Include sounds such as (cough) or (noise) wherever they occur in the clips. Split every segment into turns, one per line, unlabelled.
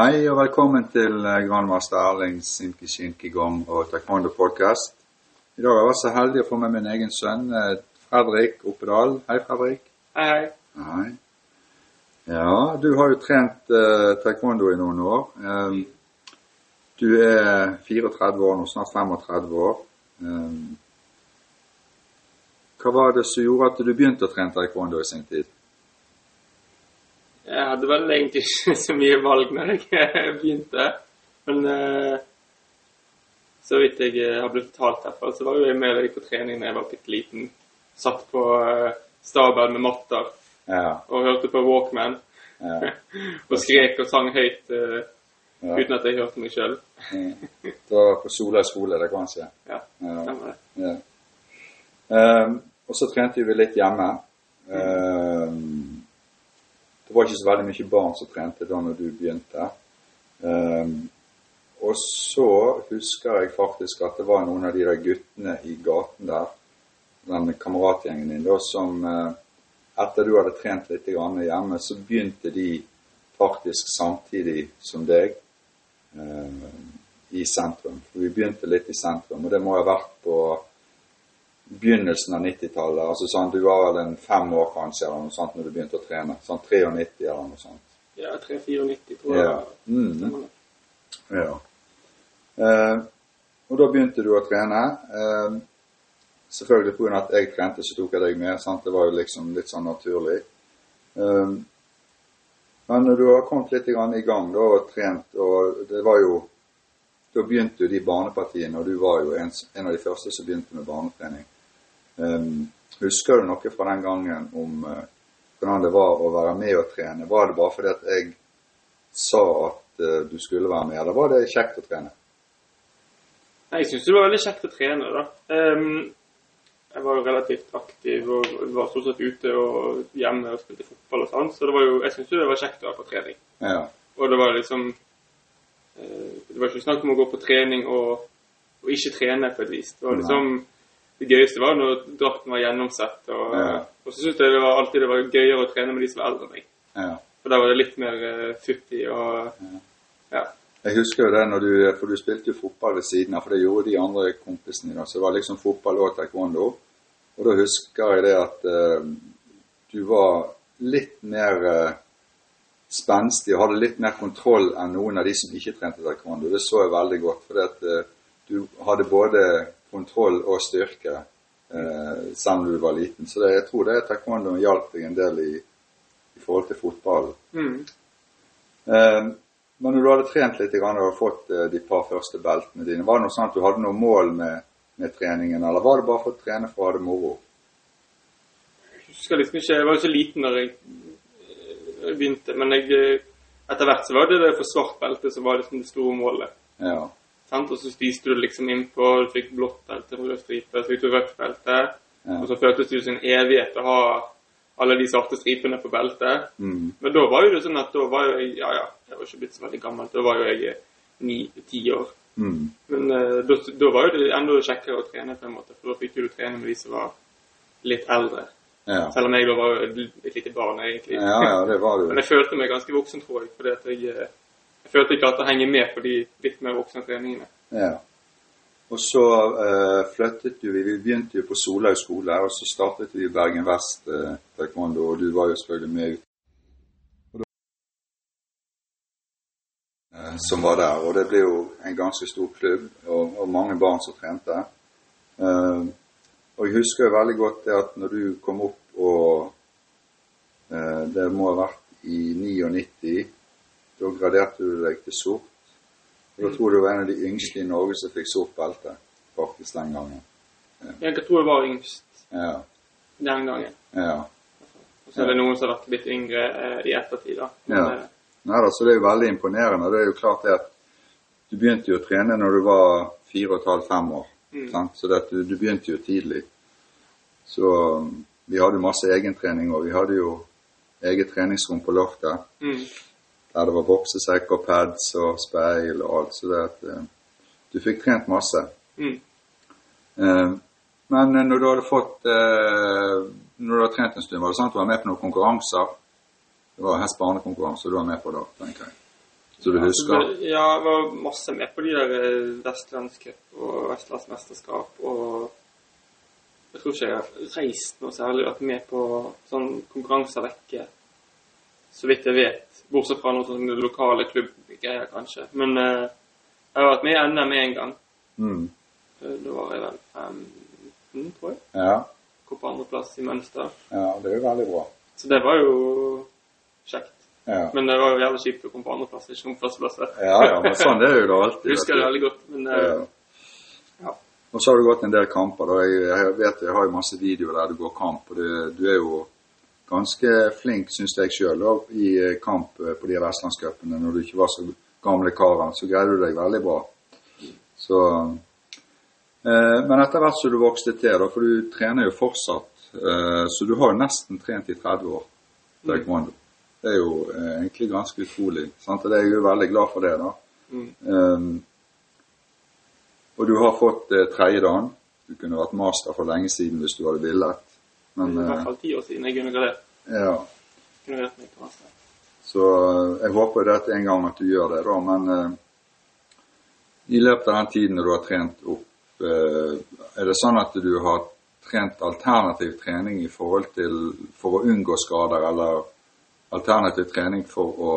Hei og velkommen til eh, grandmaster Erling Simki Shinki Gom og Taekwondo Podcast. I dag har jeg vært så heldig å få med min egen sønn eh, Fredrik Oppedal. Hei, Fredrik.
Hei, hei.
Hei. Ja, du har jo trent uh, taekwondo i noen år. Um, du er 34 år nå, snart 35 år. Um, hva var det som gjorde at du begynte å trene taekwondo i sin tid?
Jeg hadde vel egentlig ikke (laughs) så mye valg når jeg (laughs) begynte. Men uh, så vidt jeg eh, har blitt fortalt herfra, så var jo jeg med deg på trening da jeg var bitte liten. Satt på uh, stabel med matter
Ja.
og hørte på Walkman.
ja. (laughs)
og skrek og sang høyt uh,
ja.
uten at jeg hørte meg sjøl.
Mm. Det var på Sola skole, det kan
man si.
Ja.
stemmer det.
Ja. Ehm, og så trente vi litt hjemme. Ehm, det var ikke så veldig mye barn som trente da når du begynte. Um, og så husker jeg faktisk at det var noen av de der guttene i gaten der, den kameratgjengen din, da, som eh, etter du hadde trent litt hjemme, så begynte de faktisk samtidig som deg eh, i sentrum. For vi begynte litt i sentrum, og det må ha vært på begynnelsen av 90-tallet. Altså sånn, Du var vel en fem år kanskje eller noe sånt når du begynte å trene. Sånn 93 eller noe sånt.
Ja, 3-94 tror jeg.
Ja. Mm. Ja. Eh, og da begynte du å trene. Eh, selvfølgelig pga. at jeg trente, så tok jeg deg med. sant? Det var jo liksom litt sånn naturlig. Eh, men når du har kommet litt grann i gang da, og trent, og det var jo Da begynte jo de barnepartiene, og du var jo en, en av de første som begynte med barnetrening. Eh, husker du noe fra den gangen om eh, hvordan det var å være med og trene? Var det bare fordi at jeg sa at eh, du skulle være med, eller var det kjekt å trene?
Nei, Jeg syns det var veldig kjekt å trene, da. Ehm, jeg var jo relativt aktiv og var stort sett ute og hjemme og spilte fotball og sånn, så det var jo, jeg syns jo det var kjekt å være på trening.
Ja.
Og det var liksom eh, Det var ikke snakk om å gå på trening og, og ikke trene på et vis. Det var liksom Det gøyeste var når drakten var gjennomsett. Og,
Ja.
og så syntes jeg det var alltid det var gøyere å trene med de som var eldre enn meg.
ja.
For der var det litt mer uh, futtig og Ja.
Jeg husker jo det når du For du spilte jo fotball ved siden av, for det gjorde de andre kompisene dine. Så det var liksom fotball og taekwondo. Og da husker jeg det at uh, du var litt mer uh, spenstig og hadde litt mer kontroll enn noen av de som ikke trente taekwondo. Det så jeg veldig godt. For eh, du hadde både kontroll og styrke eh, selv om du var liten. Så det, jeg tror det taekwondo hjalp deg en del i, i forhold til fotballen.
Mm.
Eh, men når du hadde trent litt grann og fått eh, de par første beltene dine, var det noe sånn at du hadde noe mål med, med treningen, eller var det bare for å trene for å ha det moro?
Jeg husker liksom ikke Jeg var jo så liten da jeg eh, begynte, men jeg, eh, etter hvert så var det det for svart belte som var liksom det store målet.
Ja.
Sant? Og så spiste du liksom innpå, du fikk blått belte, rød stripe, så fikk du rødt belte.
Ja.
Og så føltes det jo som en evighet å ha alle de svarte stripene på beltet.
Mm.
Men da var jo det sånn at da var jo jeg Ja, ja, jeg var ikke blitt så veldig gammel. Da var jo jeg ni-ti år.
Mm.
Men uh, da, da var jo det enda kjekkere å trene, på en måte, for da fikk du trene med de som var litt eldre.
Ja.
Selv om jeg da var jo et et lite barn, egentlig.
ja, ja, det var du. (laughs)
Men jeg følte meg ganske voksen, tror jeg. fordi at jeg, eh, jeg følte ikke at det henger med på de litt mer voksne treningene.
Ja. Og så uh, flyttet du Vi begynte jo på Solhaug skole, og så startet vi i Bergen Vest uh, taekwondo, og du var jo selvfølgelig med ut. Uh, som var der, og det ble jo en ganske stor klubb, og, og mange barn som trente. Uh, og jeg husker jo veldig godt det at når du kom opp og Det må ha vært i 99. Da graderte du deg til sort. Og da tror jeg du var en av de yngste i Norge som fikk sort belte, faktisk den gangen.
Jeg tror jeg var yngst
Ja,
den gangen.
ja.
Og så er det noen som har vært litt yngre eh, i ettertid, da. Men,
Ja.
eh,
Nei da, så det er jo veldig imponerende. Det er jo klart det at du begynte jo å trene når du var fire og et halvt, fem år.
Mm.
Så det du, du begynte jo tidlig. Så um, vi hadde masse egentrening, og vi hadde jo eget treningsrom på loftet.
mm,
Der det var boksesekk og pads og speil og alt. Så det at eh, du fikk trent masse.
mm.
Eh, men eh, når du hadde fått eh, Når du hadde trent en stund, var det sånn at du var med på noen konkurranser? Det var hest-barnekonkurranse du var med på da, tenker jeg. Så du
Ja,
husker?
det- Ja, jeg var masse med på de der Vestlandscup og Vestlandsmesterskap og Jeg tror ikke jeg har reist noe særlig, vært med på sånn konkurranser vekke. Så vidt jeg vet. Bortsett fra noen sånne lokale klubbgreier, kanskje. Men eh, jeg har vært med i NM en gang.
Mm.
Eh, Da var jeg vel 15, tror jeg.
Ja.
Kom på andreplass i Mønster.
ja, det er jo veldig bra.
Så det var jo kjekt.
Ja.
Men det var jo jævlig kjipt å komme på andreplass, ikke på førsteplass.
ja, ja, men sånn er det jo da alltid.
Jeg husker det veldig godt, men eh,
Ja.
ja.
Og så har du gått en del kamper. da. Jeg, jeg vet jeg har jo masse videoer der du går kamp, og det, du er jo ganske flink, syns jeg sjøl, i eh, kamp eh, på de vestlandscupene. Når du ikke var så gamle karen, så greide du deg veldig bra. Så eh, Men etter hvert som du vokste til, da, for du trener jo fortsatt, eh, så du har jo nesten trent i 30 år taekwondo. Det er jo eh, egentlig ganske utrolig. Sant? Og det er jeg jo veldig glad for det, da.
Mm.
Um, og du har fått eh, tredje dagen. Du kunne vært master for lenge siden hvis du hadde villet. Men
I hvert
eh,
fall ti år siden jeg kunne gradert.
ja,
gradert meg til master.
så eh, jeg håper det en gang at du gjør det, da. Men eh, i løpet av den tiden du har trent opp, eh, er det sånn at du har trent alternativ trening i forhold til for å unngå skader, eller alternativ trening for å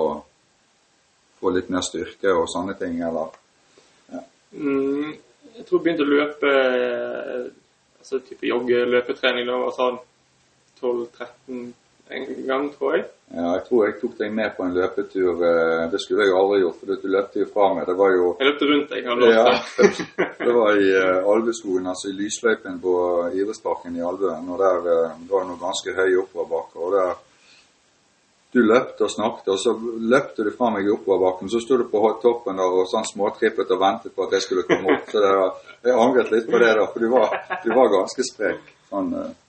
få litt mer styrke og sånne ting, eller?
Mm, jeg tror jeg begynte å løpe eh, altså type jogge, løpetrening da var sånn 12-13 en gang, tror jeg.
Ja, jeg tror jeg tok deg med på en løpetur. eh, Det skulle jeg aldri gjort, for du løpte jo fra meg. Det var jo
Jeg løpte rundt deg. hadde
ja,
lov til.
det var i uh, Alveskogen, altså i lysløypen på idrettsparken i Alvøen. Og der eh, var det noe ganske høy oppoverbakker. Og der du løpte og snakket, og så løpte du fra meg i oppoverbakken. Så sto du på toppen der og sånn småtrippet og ventet på at jeg skulle komme opp. Så det, var- jeg angret litt på det, da, for du var, du var ganske sprek. Sånn, eh. Eh,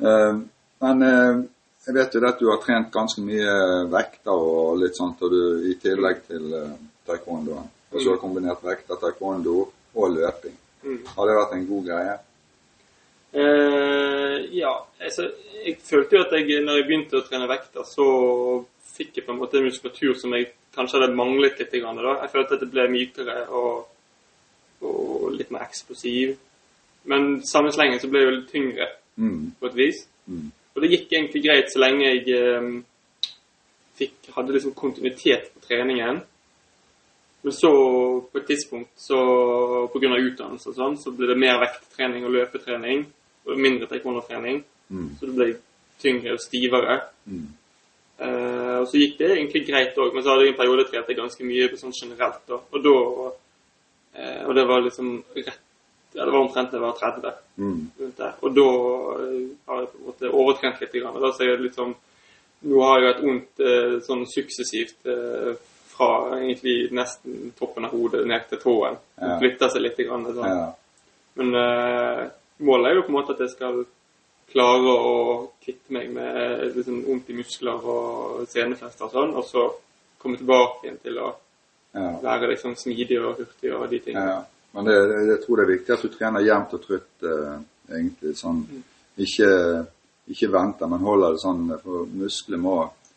men eh, jeg vet jo at du har trent ganske mye vekter og litt sånt, og du, i tillegg til uh, taekwondoen. Og så har du kombinert vekter, taekwondo og løping.
Mm.
Har det vært en god greie?
Eh, ja, altså, jeg følte jo at jeg, når jeg begynte å trene vekter, så fikk jeg på en måte en muskulatur som jeg kanskje hadde manglet litt. Grann, da. Jeg følte at det ble mykere og, og litt mer eksplosiv. Men samme slengen så ble jeg jo litt tyngre
Mm.
på et vis.
Mm.
Og det gikk egentlig greit så lenge jeg eh, fikk, hadde liksom kontinuitet på treningen. Men så, på et tidspunkt, så pga. utdannelse og sånn, så ble det mer vekttrening og løpetrening. Og mindre taekwondo-trening.
Mm.
Så det ble tyngre og stivere.
Mm.
Eh, og så gikk det egentlig greit òg, men så hadde jeg en periode trent ganske mye på sånn generelt. da. Og da eh, Og det var liksom rett Ja, det var omtrent det var 30
Mm.
Og da eh, har jeg på en måte overtrent litt. Grann. Da ser jeg litt sånn Nå har jeg hatt vondt eh, sånn suksessivt eh, fra egentlig nesten toppen av hodet ned til tåen. Det
Ja.
flytter seg litt. Grann, sånn.
Ja.
Men uh, målet er jo på en måte at jeg skal klare å kvitte meg med liksom, vondt i muskler og senefester og sånn, og så komme tilbake igjen til å
Ja.
være liksom smidig og hurtig og de tingene.
Ja. Men det, jeg tror det er viktig at du trener jevnt og trutt, eh, egentlig. Sånn, ikke, ikke venter, men holder det sånn. For muskler må,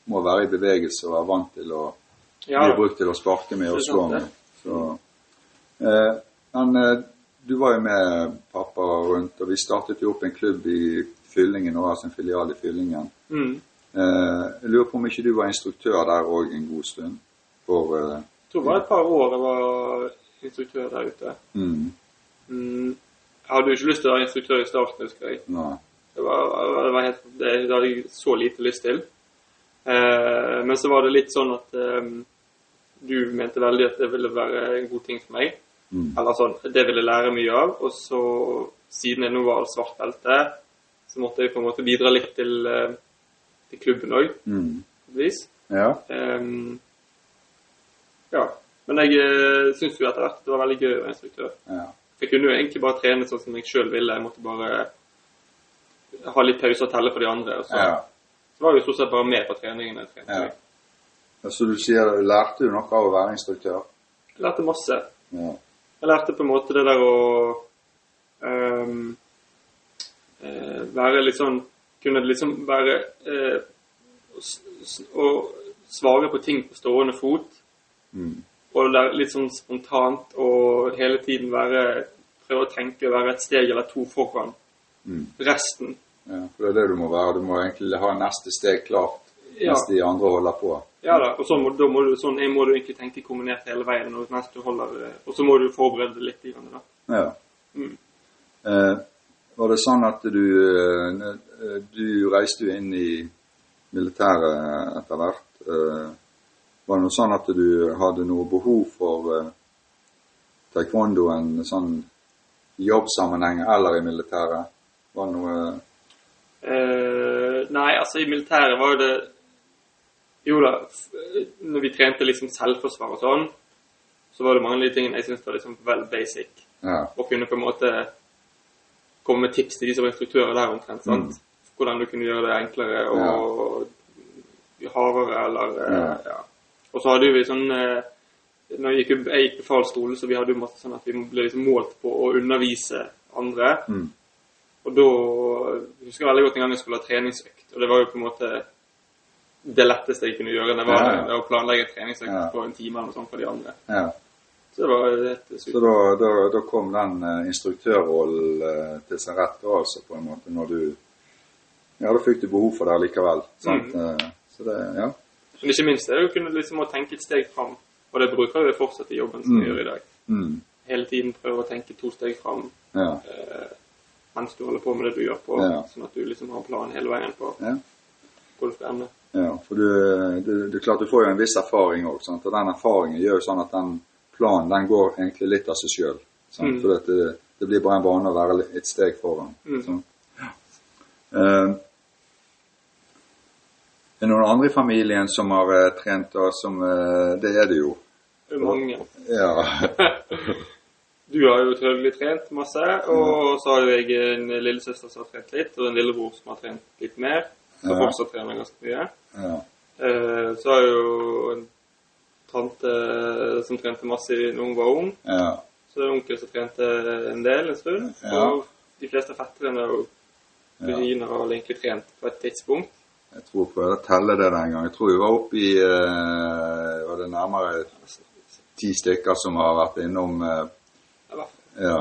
må være i bevegelse og være vant til å
Ja,
bli brukt til å sparke med og slå med. Så, eh, men eh, du var jo med pappa rundt, og vi startet jo opp en klubb i Fyllingen, og altså en filial i Fyllingen.
mm.
Eh, jeg lurer på om ikke du var instruktør der òg en god stund? For eh,
Jeg tror det var et par år jeg var instruktør der ute.
mm,
Mm. Jeg hadde jo ikke lyst til å være instruktør i starten, husker jeg.
Nei.
Det, var, det, var helt, det, det hadde jeg så lite lyst til. Eh, men så var det litt sånn at eh, du mente veldig at det ville være en god ting for meg.
Mm.
Eller sånn, det ville jeg lære mye av. Og så, siden jeg nå var svart belte, så måtte jeg på en måte bidra litt til, eh, til klubben òg,
Mm.
på et vis.
Ja.
Um, ja. Men jeg uh, syns jo etter hvert det var veldig gøy å være instruktør.
ja.
Jeg kunne jo egentlig bare trene sånn som jeg sjøl ville. Jeg måtte bare ha litt pause og telle for de andre. Og så,
ja.
så var jeg jo stort sett bare med på treningene.
Ja. Ja, Så du sier du lærte jo noe av å være instruktør?
Jeg lærte masse.
Ja.
Jeg lærte på en måte det der å eh, være litt sånn Kunne liksom være eh, s- Å svare på ting på stående fot.
Mm.
Og litt sånn spontant og hele tiden være Prøve å tenke å være et steg eller to foran
Mm.
resten.
Ja, for det er det du må være. Du må egentlig ha neste steg klart
Ja.
mens de andre holder på.
Ja da, og så må, må du, sånn må du egentlig tenke kombinert hele veien mens du holder eh, Og så må du forberede deg litt. Igjen, da.
Ja.
Mm.
Eh, var det sånn at du eh, Du reiste jo inn i militæret etter hvert. Eh, var det noe sånn at du hadde noe behov for eh, taekwondoen sånn i jobbsammenheng eller i militæret? Var det noe
Eh, nei, altså i militæret var jo det Jo da, når vi trente liksom selvforsvar og sånn, så var det mange av de tingene jeg syntes var liksom vel basic.
Ja.
Og kunne på en måte komme med tips til de som var instruktører der omtrent. sant? Hvordan du kunne gjøre det enklere og hardere eller eh,
Ja.
ja. Og så hadde vi sånn eh, når jeg gikk, jeg gikk befalsskole, så vi hadde jo masse sånn at vi ble liksom målt på å undervise andre.
Mm.
Og da jeg husker veldig godt en gang jeg skulle ha treningsøkt. Og det var jo på en måte det letteste jeg kunne gjøre. Det var
Ja, ja.
å planlegge treningsøkt
Ja.
på en time eller noe sånt for de andre.
ja.
Så det var helt
sykt.
Så
da, da, da kom den eh, instruktørrollen eh, til sin rett da, altså, på en måte, når du Ja, da fikk du behov for det likevel. Sant?
Mm.
Så det Ja.
Men ikke minst det er å kunne liksom å tenke et steg fram. Og det bruker vi fortsatt i jobben som
Mm.
gjør i dag.
Mm.
Hele tiden prøve å tenke to steg fram
Ja.
eh, mens du holder på med det du gjør på.
Ja.
Sånn at du liksom har en plan hele veien på
ja.
hvor du skal ende.
Ja, for du, du, det er klart du får jo en viss erfaring òg. Og den erfaringen gjør jo sånn at den planen den går egentlig litt av seg sjøl.
Mm.
For det, det blir bare en vane å være et steg foran.
Mm.
Sånn. Eh, er det noen andre i familien som har eh, trent, og som eh, Det er det jo.
Det er mange.
Ja. (laughs)
Du har jo selvfølgelig trent masse, og så har jo jeg en lillesøster som har trent litt, og en lillebror som har trent litt mer. Som
Ja.
fortsatt trener ganske mye.
ja.
Eh, så har jeg jo en tante som trente masse da hun var ung.
ja.
Så er det en onkel som trente en del en stund. Og de fleste fetterne og kusiner har egentlig trent på et tidspunkt.
Jeg tror jeg prøvde å telle det den gang. Jeg tror vi var oppe i eh, Var det nærmere ti stykker som har vært innom eh. Ja.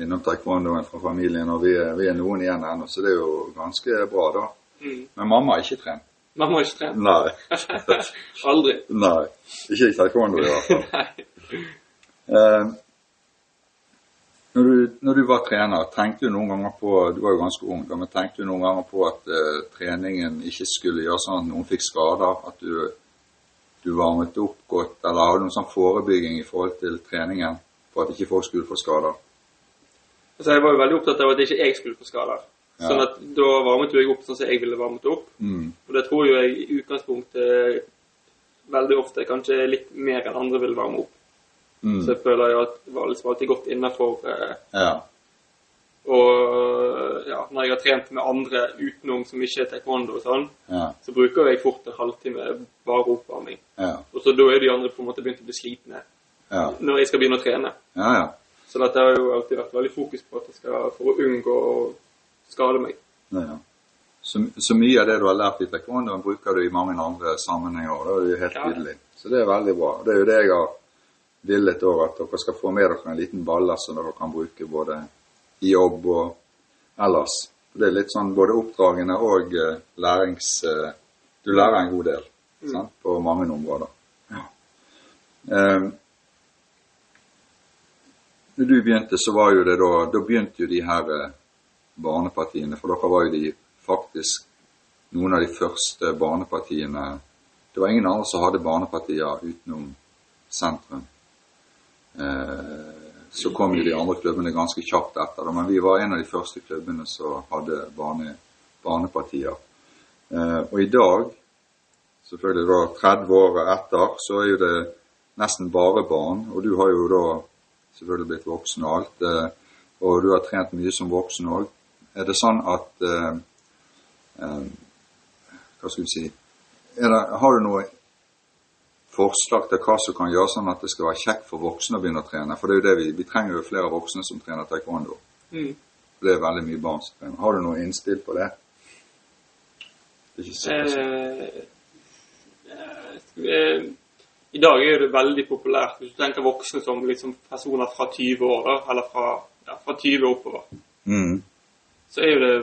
Innom taekwondoen fra familien, og vi vi er noen igjen ennå, så det er jo ganske bra, da.
Mm.
Men mamma har ikke trent.
Mamma har ikke trent?
Nei. (laughs)
Aldri.
Nei. Ikke i taekwondo, i hvert fall. (laughs)
Nei.
Når, du, når du var trener, tenkte du noen ganger på Du var jo ganske ung, men tenkte du noen ganger på at uh, treningen ikke skulle gjøre sånn at noen fikk skader? At du, du varmet opp godt, eller hadde du noen sånn forebygging i forhold til treningen for at ikke folk skulle få skader?
Altså, jeg var jo veldig opptatt av at ikke jeg skulle få skader.
Ja.
Sånn at da varmet jeg opp sånn som jeg ville varmet opp.
Mm.
Og det tror jeg i utgangspunktet veldig ofte kanskje litt mer enn andre vil varme opp.
Mm.
Så jeg føler jo at det var liksom alltid godt innafor. Eh,
Ja.
og ja, når jeg har trent med andre utenom som ikke er taekwondo og sånn,
Ja.
så bruker jeg fort en halvtime bare oppvarming.
Ja.
Og så da er de andre på en måte begynt å bli slitne når jeg skal begynne å trene.
Ja, ja.
Så dette har jo alltid vært veldig fokus på at jeg skal for å unngå å skade meg.
Så, så mye av det du har lært i taekwondo, bruker du i mange andre sammenhenger. Det er jo helt tydelig. Så det er veldig bra. Det er jo det jeg har villet òg, at dere skal få med dere en liten ballast som dere kan bruke både i jobb og ellers. Det er litt sånn både oppdragende og eh, lærings... eh, du lærer en god del sant? på mange områder. Ja. Um, når du begynte, så var jo det da Da begynte jo de her eh, barnepartiene, for dere var jo de faktisk noen av de første barnepartiene Det var ingen andre som hadde barnepartier utenom sentrum. Eh, så kom jo de andre klubbene ganske kjapt etter, men vi var en av de første klubbene som hadde barne, barnepartier. Eh, og i dag, selvfølgelig da 30 år etter, så er jo det nesten bare barn, og du har jo da selvfølgelig blitt voksen og alt, eh, og du har trent mye som voksen òg. Er det sånn at Hva skal vi si det, Har du noe forslag til hva som kan gjøre sånn at det skal være kjekt for voksne å begynne å trene? For det er jo det vi, vi trenger jo flere voksne som trener taekwondo.
Mm.
Det er veldig mye barn som trener. Har du noe innspill på det? Det.
Eh, eh, I dag er det veldig populært hvis du tenker voksne som liksom personer fra 20 år, eller fra, ja, fra 20 og oppover.
Mm.
Så er jo det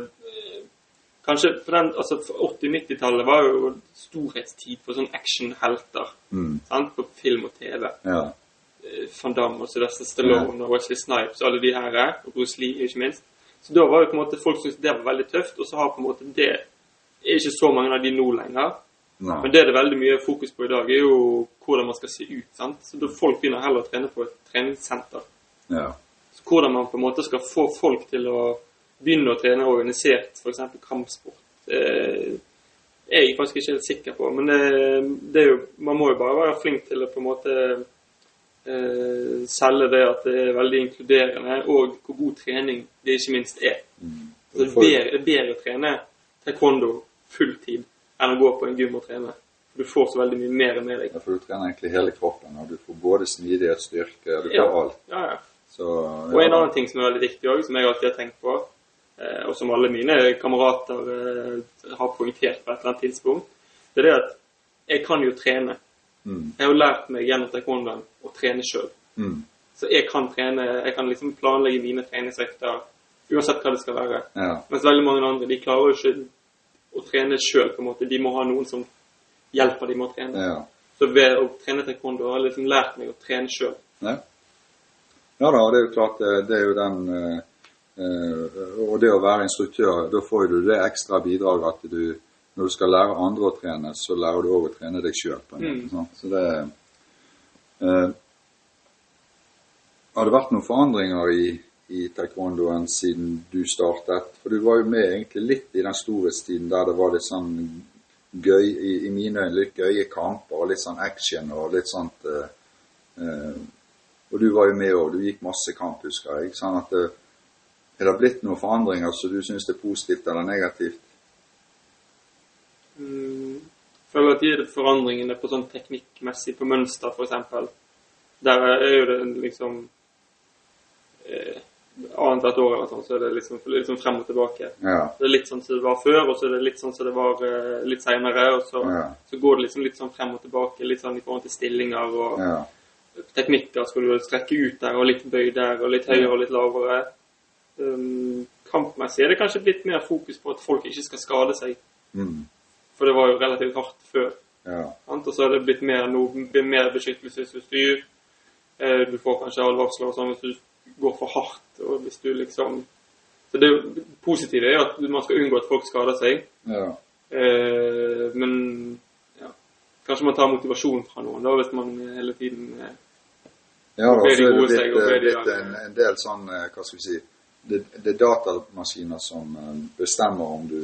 Kanskje for den, altså 80-90-tallet var jo storhetstid for sånn actionhelter.
Mm.
sant, På film og TV.
Ja.
Eh, Van Damme og Sylvester Stallone og Wesley Snipes og alle de her, eh, og Bruce Lee ikke minst. Så da var jo på en måte folk syntes det var veldig tøft, og så har på en måte det er ikke så mange av de nå lenger.
Nei.
Men det er det veldig mye fokus på i dag, er jo hvordan man skal se ut. sant? Så da Folk begynner heller å trene på et treningssenter.
Ja.
Så hvordan man på en måte skal få folk til å begynne å trene organisert, f.eks. kampsport, eh, er jeg faktisk ikke helt sikker på. Men det, det jo, man må jo bare være flink til å på en måte eh, selge det at det er veldig inkluderende, og hvor god trening det ikke minst er.
Mm.
Så det er bedre, det bedre å trene taekwondo fulltid enn å gå på en gym og trene. Du får så veldig mye mer med deg.
Ja, for du trener egentlig hele kroppen, og du får både smidighet, styrke, du får
Ja.
alt.
Ja, ja.
Så,
Og en annen ting som er veldig viktig òg, som jeg alltid har tenkt på, og som alle mine kamerater eh, har poengtert på et eller annet tidspunkt, det er det at jeg kan jo trene.
Mm.
Jeg har jo lært meg gjennom taekwondoen å trene sjøl.
Mm.
Så jeg kan trene, jeg kan liksom planlegge mine treningsøkter uansett hva det skal være.
Ja.
Mens veldig mange andre de klarer jo ikke å trene sjøl. De må ha noen som hjelper dem med å trene.
Ja.
Så ved å trene taekwondo har jeg liksom lært meg å trene sjøl.
Ja. ja da, det er jo klart det, det er jo den eh, eh, Og det å være instruktør, da får du det ekstra bidraget at du når du skal lære andre å trene, så lærer du òg å trene deg sjøl.
Mm.
Så det eh, Har det vært noen forandringer i, i taekwondoen siden du startet? For du var jo med egentlig litt i den storhetstiden der det var litt sånn gøy, i, i mine øyne litt gøye kamper og litt sånn action og litt sånt eh, eh, Og du var jo med òg, du gikk masse kamp, husker jeg. Sånn at eh, Er det blitt noen forandringer som du syns er positivt eller negativt?
Mm, føler at de forandringene på sånn teknikkmessig, på mønster f.eks. Der er jo det liksom eh, Annethvert år eller sånn, så er det liksom, liksom frem og tilbake.
Ja.
Det er litt sånn som det var før, og så er det litt sånn som det var eh, litt seinere. Og så,
Ja.
så går det liksom litt sånn frem og tilbake, litt sånn i forhold til stillinger og
ja.
teknikker. Skal du strekke ut der, og litt bøy der, og litt høyere og litt lavere. Um, kampmessig er det kanskje blitt mer fokus på at folk ikke skal skade seg.
Mm.
For det var jo relativt hardt før.
ja.
Og så er det blitt mer, no, mer beskyttelsesutstyr. Eh, du får kanskje advarsler og sånn hvis du går for hardt. Og hvis du liksom Så det positive er jo at man skal unngå at folk skader seg.
ja.
Eh, men ja, kanskje man tar motivasjon fra noen da, hvis man hele tiden eh,
Ja, da, så er det blitt,
seg,
blitt en, en del sånn, hva skal vi si, det, det er datamaskiner som eh, bestemmer om du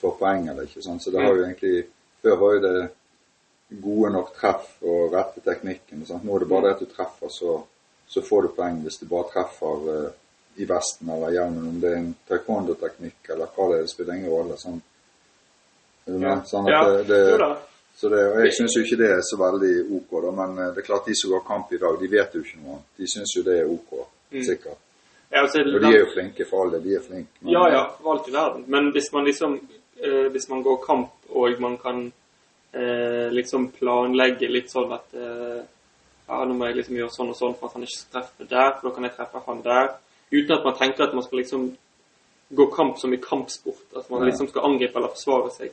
får poeng eller ikke. Sånn. Så det har jo egentlig, før var jo det gode nok treff og rette teknikken. og. Nå er det bare det at du treffer, så, så får du poeng hvis du bare treffer uh, i vesten eller hjelmen. Om det er en taekwondo-teknikk eller hva det er, det spiller ingen rolle. Sånn. Ja. Sånn at det, det, så det, og Jeg syns jo ikke det er så veldig OK, da, men eh, det er klart de som går kamp i dag, de vet jo ikke noe. De syns jo det er OK,
Mm.
sikkert.
Altså,
Og de er jo flinke for alle, det, de er flinke. men-
Ja, ja, for alt i verden. Men hvis man liksom eh, Hvis man går kamp, og man kan eh, liksom planlegge litt sånn at eh, Ja, nå må jeg liksom gjøre sånn og sånn for at han ikke skal treffe der, for da kan jeg treffe han der. Uten at man tenker at man skal liksom gå kamp som i kampsport. At man
Ja.
liksom skal angripe eller forsvare seg.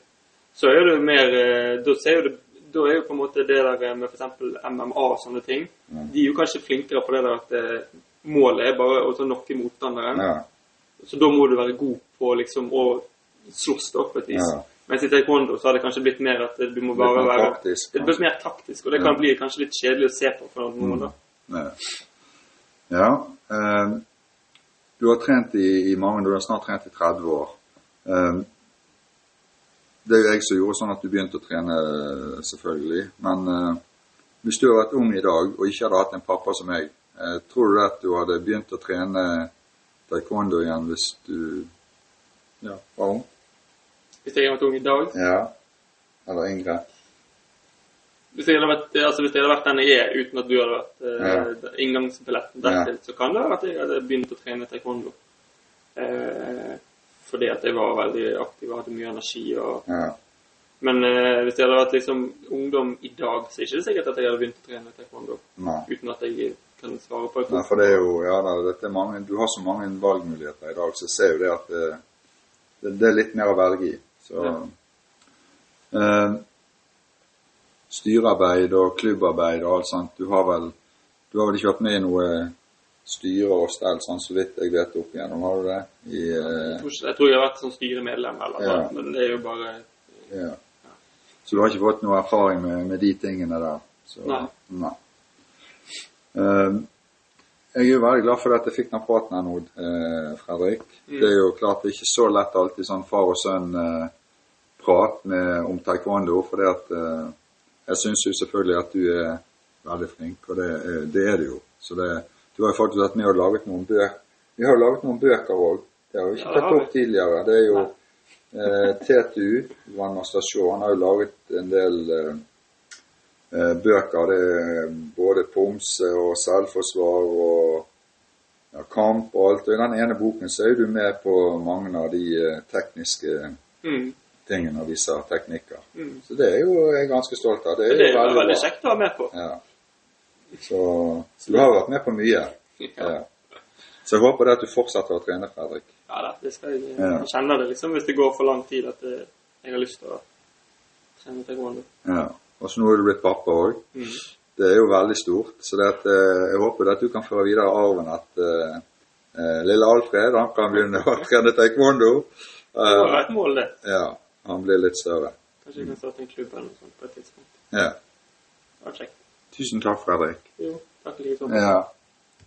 Så er det mer eh, Da ser jo det da er jo på en måte det der med f.eks. MMA og sånne ting
mm.
De er jo kanskje flinkere på det der at eh, målet er bare å ta knocke motstanderen.
Ja,
Så da må du være god på liksom å slåss da, på et vis.
Ja.
Mens i taekwondo så har det kanskje blitt mer at du må bare være
taktisk,
Det blir mer taktisk, og det
Ja.
kan bli kanskje litt kjedelig å se på for noen. måneder.
ja. ja Um, du har trent i, i mange, du har snart trent i 30 år. Um, det er jo jeg som gjorde sånn at du begynte å trene, selvfølgelig. Men uh, hvis du hadde vært ung i dag og ikke hadde hatt en pappa som eh, tror du at du hadde begynt å trene taekwondo igjen hvis du ja, var ung?
Hvis jeg hadde vært ung i dag
Ja. Eller yngre?
Hvis jeg vært, altså hvis jeg hadde vært den jeg er, uten at du hadde vært eh, inngangsbilletten dertil, så kan det være at jeg hadde begynt å trene taekwondo. Eh, fordi at jeg var veldig aktiv og hadde mye energi. og
Ja.
Men eh, hvis jeg hadde vært liksom ungdom i dag, så er det ikke sikkert at jeg hadde begynt å trene taekwondo.
Nei.
Uten at jeg kan svare på
Nei, for det er jo Ja er mange Du har så mange valgmuligheter i dag, så jeg ser jo det at det, det, det er litt mer å velge i. Så
Ja.
eh, Styrearbeid og klubbarbeid og alt sånt. Du har vel Du har vel ikke vært med i noe styre og stell, sånn så vidt jeg vet opp igjennom, har du det? I,
Jeg
eh,
tror, ikke, jeg tror jeg har vært som styremedlem eller noe,
Ja.
men det er jo bare
ja. Så du har ikke fått noe erfaring med, med de tingene der? Så,
Nei.
nei. Eh, jeg er jo veldig glad for at jeg fikk den praten her nå, eh, Fredrik.
Mm.
Det er jo klart det er ikke så lett alltid sånn far og sønn-prat med om taekwondo, for det at eh, jeg syns jo selvfølgelig at du er veldig flink, og det, det er du jo. Så det, du har jo faktisk vært med og laget noen bøker. Vi har jo laget noen bøker òg. Det har vi ikke tatt opp tidligere. Det er jo eh, TTU, Van Shaw, han har jo laget en del eh, eh, bøker. Det er både pomse og selvforsvar og ja, kamp og alt. Og I den ene boken så er jo du med på mange av de eh, tekniske
mm,
tingene og viser teknikker.
mm.
Så det er jo jeg ganske stolt av. Det er
Det
jo
er
veldig
veldig kjekt å være med på.
Ja. Så, så du har vært med på mye.
Ja.
Ja. Så jeg håper det at du fortsetter å trene, Fredrik.
Ja da, det skal jeg. Jeg kjenner det liksom hvis det går for lang tid at jeg har lyst til å trene til gående.
Ja. Og så nå er du blitt pappa òg.
Mm.
Det er jo veldig stort. Så det at, eh, jeg håper at du kan føre videre arven at eh, eh, lille Alfred han kan begynne å trene taekwondo.
Det var et mål, det.
ja, han blir litt større.
Kanskje vi kan starte en klubb eller noe sånt på et tidspunkt.
Ja.
Det var kjekt.
Tusen takk, Fredrik.
Jo, takk like.
Ja.